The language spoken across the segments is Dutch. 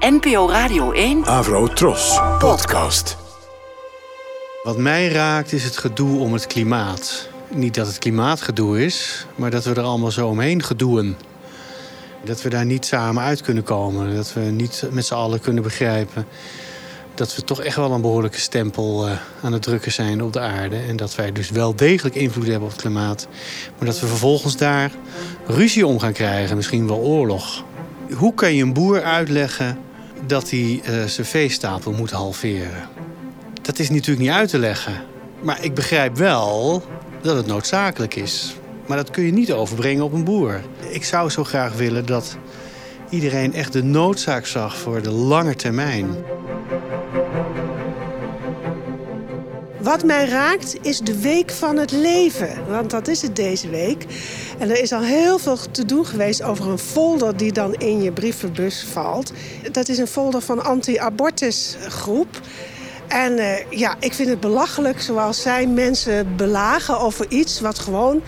NPO Radio 1. Avro Tros. Podcast. Wat mij raakt is het gedoe om het klimaat. Niet dat het klimaatgedoe is, maar dat we er allemaal zo omheen gedoeën. Dat we daar niet samen uit kunnen komen. Dat we niet met z'n allen kunnen begrijpen dat we toch echt wel een behoorlijke stempel uh, aan het drukken zijn op de aarde. En dat wij dus wel degelijk invloed hebben op het klimaat. Maar dat we vervolgens daar ruzie om gaan krijgen, misschien wel oorlog. Hoe kan je een boer uitleggen dat hij uh, zijn veestapel moet halveren? Dat is natuurlijk niet uit te leggen. Maar ik begrijp wel dat het noodzakelijk is. Maar dat kun je niet overbrengen op een boer. Ik zou zo graag willen dat iedereen echt de noodzaak zag voor de lange termijn. Wat mij raakt is de week van het leven. Want dat is het deze week. En er is al heel veel te doen geweest over een folder die dan in je brievenbus valt. Dat is een folder van anti-abortus groep. En uh, ja, ik vind het belachelijk zoals zij mensen belagen over iets wat gewoon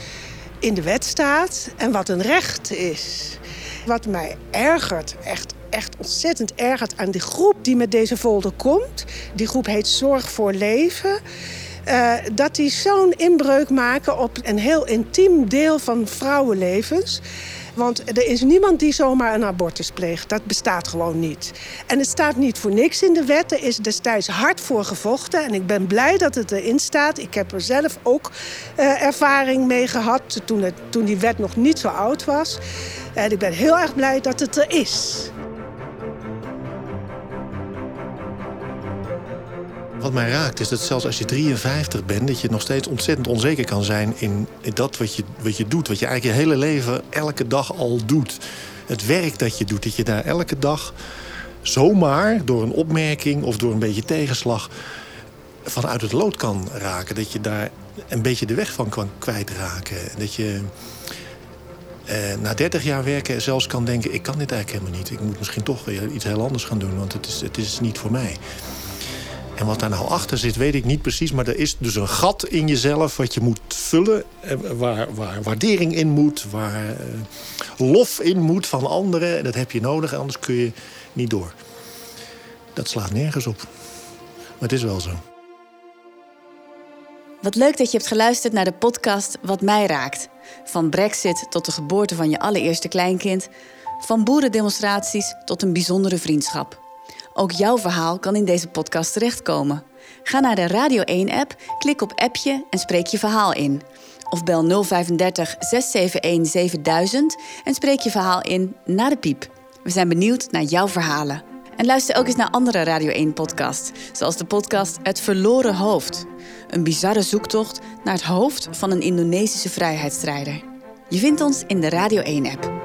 in de wet staat en wat een recht is. Wat mij ergert, echt echt ontzettend ergert aan die groep die met deze folder komt. Die groep heet Zorg voor Leven. Uh, dat die zo'n inbreuk maken op een heel intiem deel van vrouwenlevens. Want er is niemand die zomaar een abortus pleegt. Dat bestaat gewoon niet. En het staat niet voor niks in de wet. Er is destijds hard voor gevochten. En ik ben blij dat het erin staat. Ik heb er zelf ook uh, ervaring mee gehad toen, het, toen die wet nog niet zo oud was. En ik ben heel erg blij dat het er is. Wat mij raakt is dat zelfs als je 53 bent, dat je nog steeds ontzettend onzeker kan zijn in, dat wat je, wat je doet. Wat je eigenlijk je hele leven elke dag al doet. Het werk dat je doet, dat je daar elke dag zomaar door een opmerking of door een beetje tegenslag vanuit het lood kan raken. Dat je daar een beetje de weg van kan kwijtraken. Dat je eh, na 30 jaar werken zelfs kan denken: ik kan dit eigenlijk helemaal niet. Ik moet misschien toch iets heel anders gaan doen, want het is, het is niet voor mij. En wat daar nou achter zit, weet ik niet precies. Maar er is dus een gat in jezelf wat je moet vullen. Eh, waar, waar waardering in moet, waar uh, lof in moet van anderen. En dat heb je nodig, anders kun je niet door. Dat slaat nergens op. Maar het is wel zo. Wat leuk dat je hebt geluisterd naar de podcast Wat mij raakt. Van Brexit tot de geboorte van je allereerste kleinkind. Van boerendemonstraties tot een bijzondere vriendschap. Ook jouw verhaal kan in deze podcast terechtkomen. Ga naar de Radio 1-app, klik op appje en spreek je verhaal in. Of bel 035 671 7000 en spreek je verhaal in na de piep. We zijn benieuwd naar jouw verhalen. En luister ook eens naar andere Radio 1-podcasts, zoals de podcast Het Verloren Hoofd. Een bizarre zoektocht naar het hoofd van een Indonesische vrijheidsstrijder. Je vindt ons in de Radio 1-app.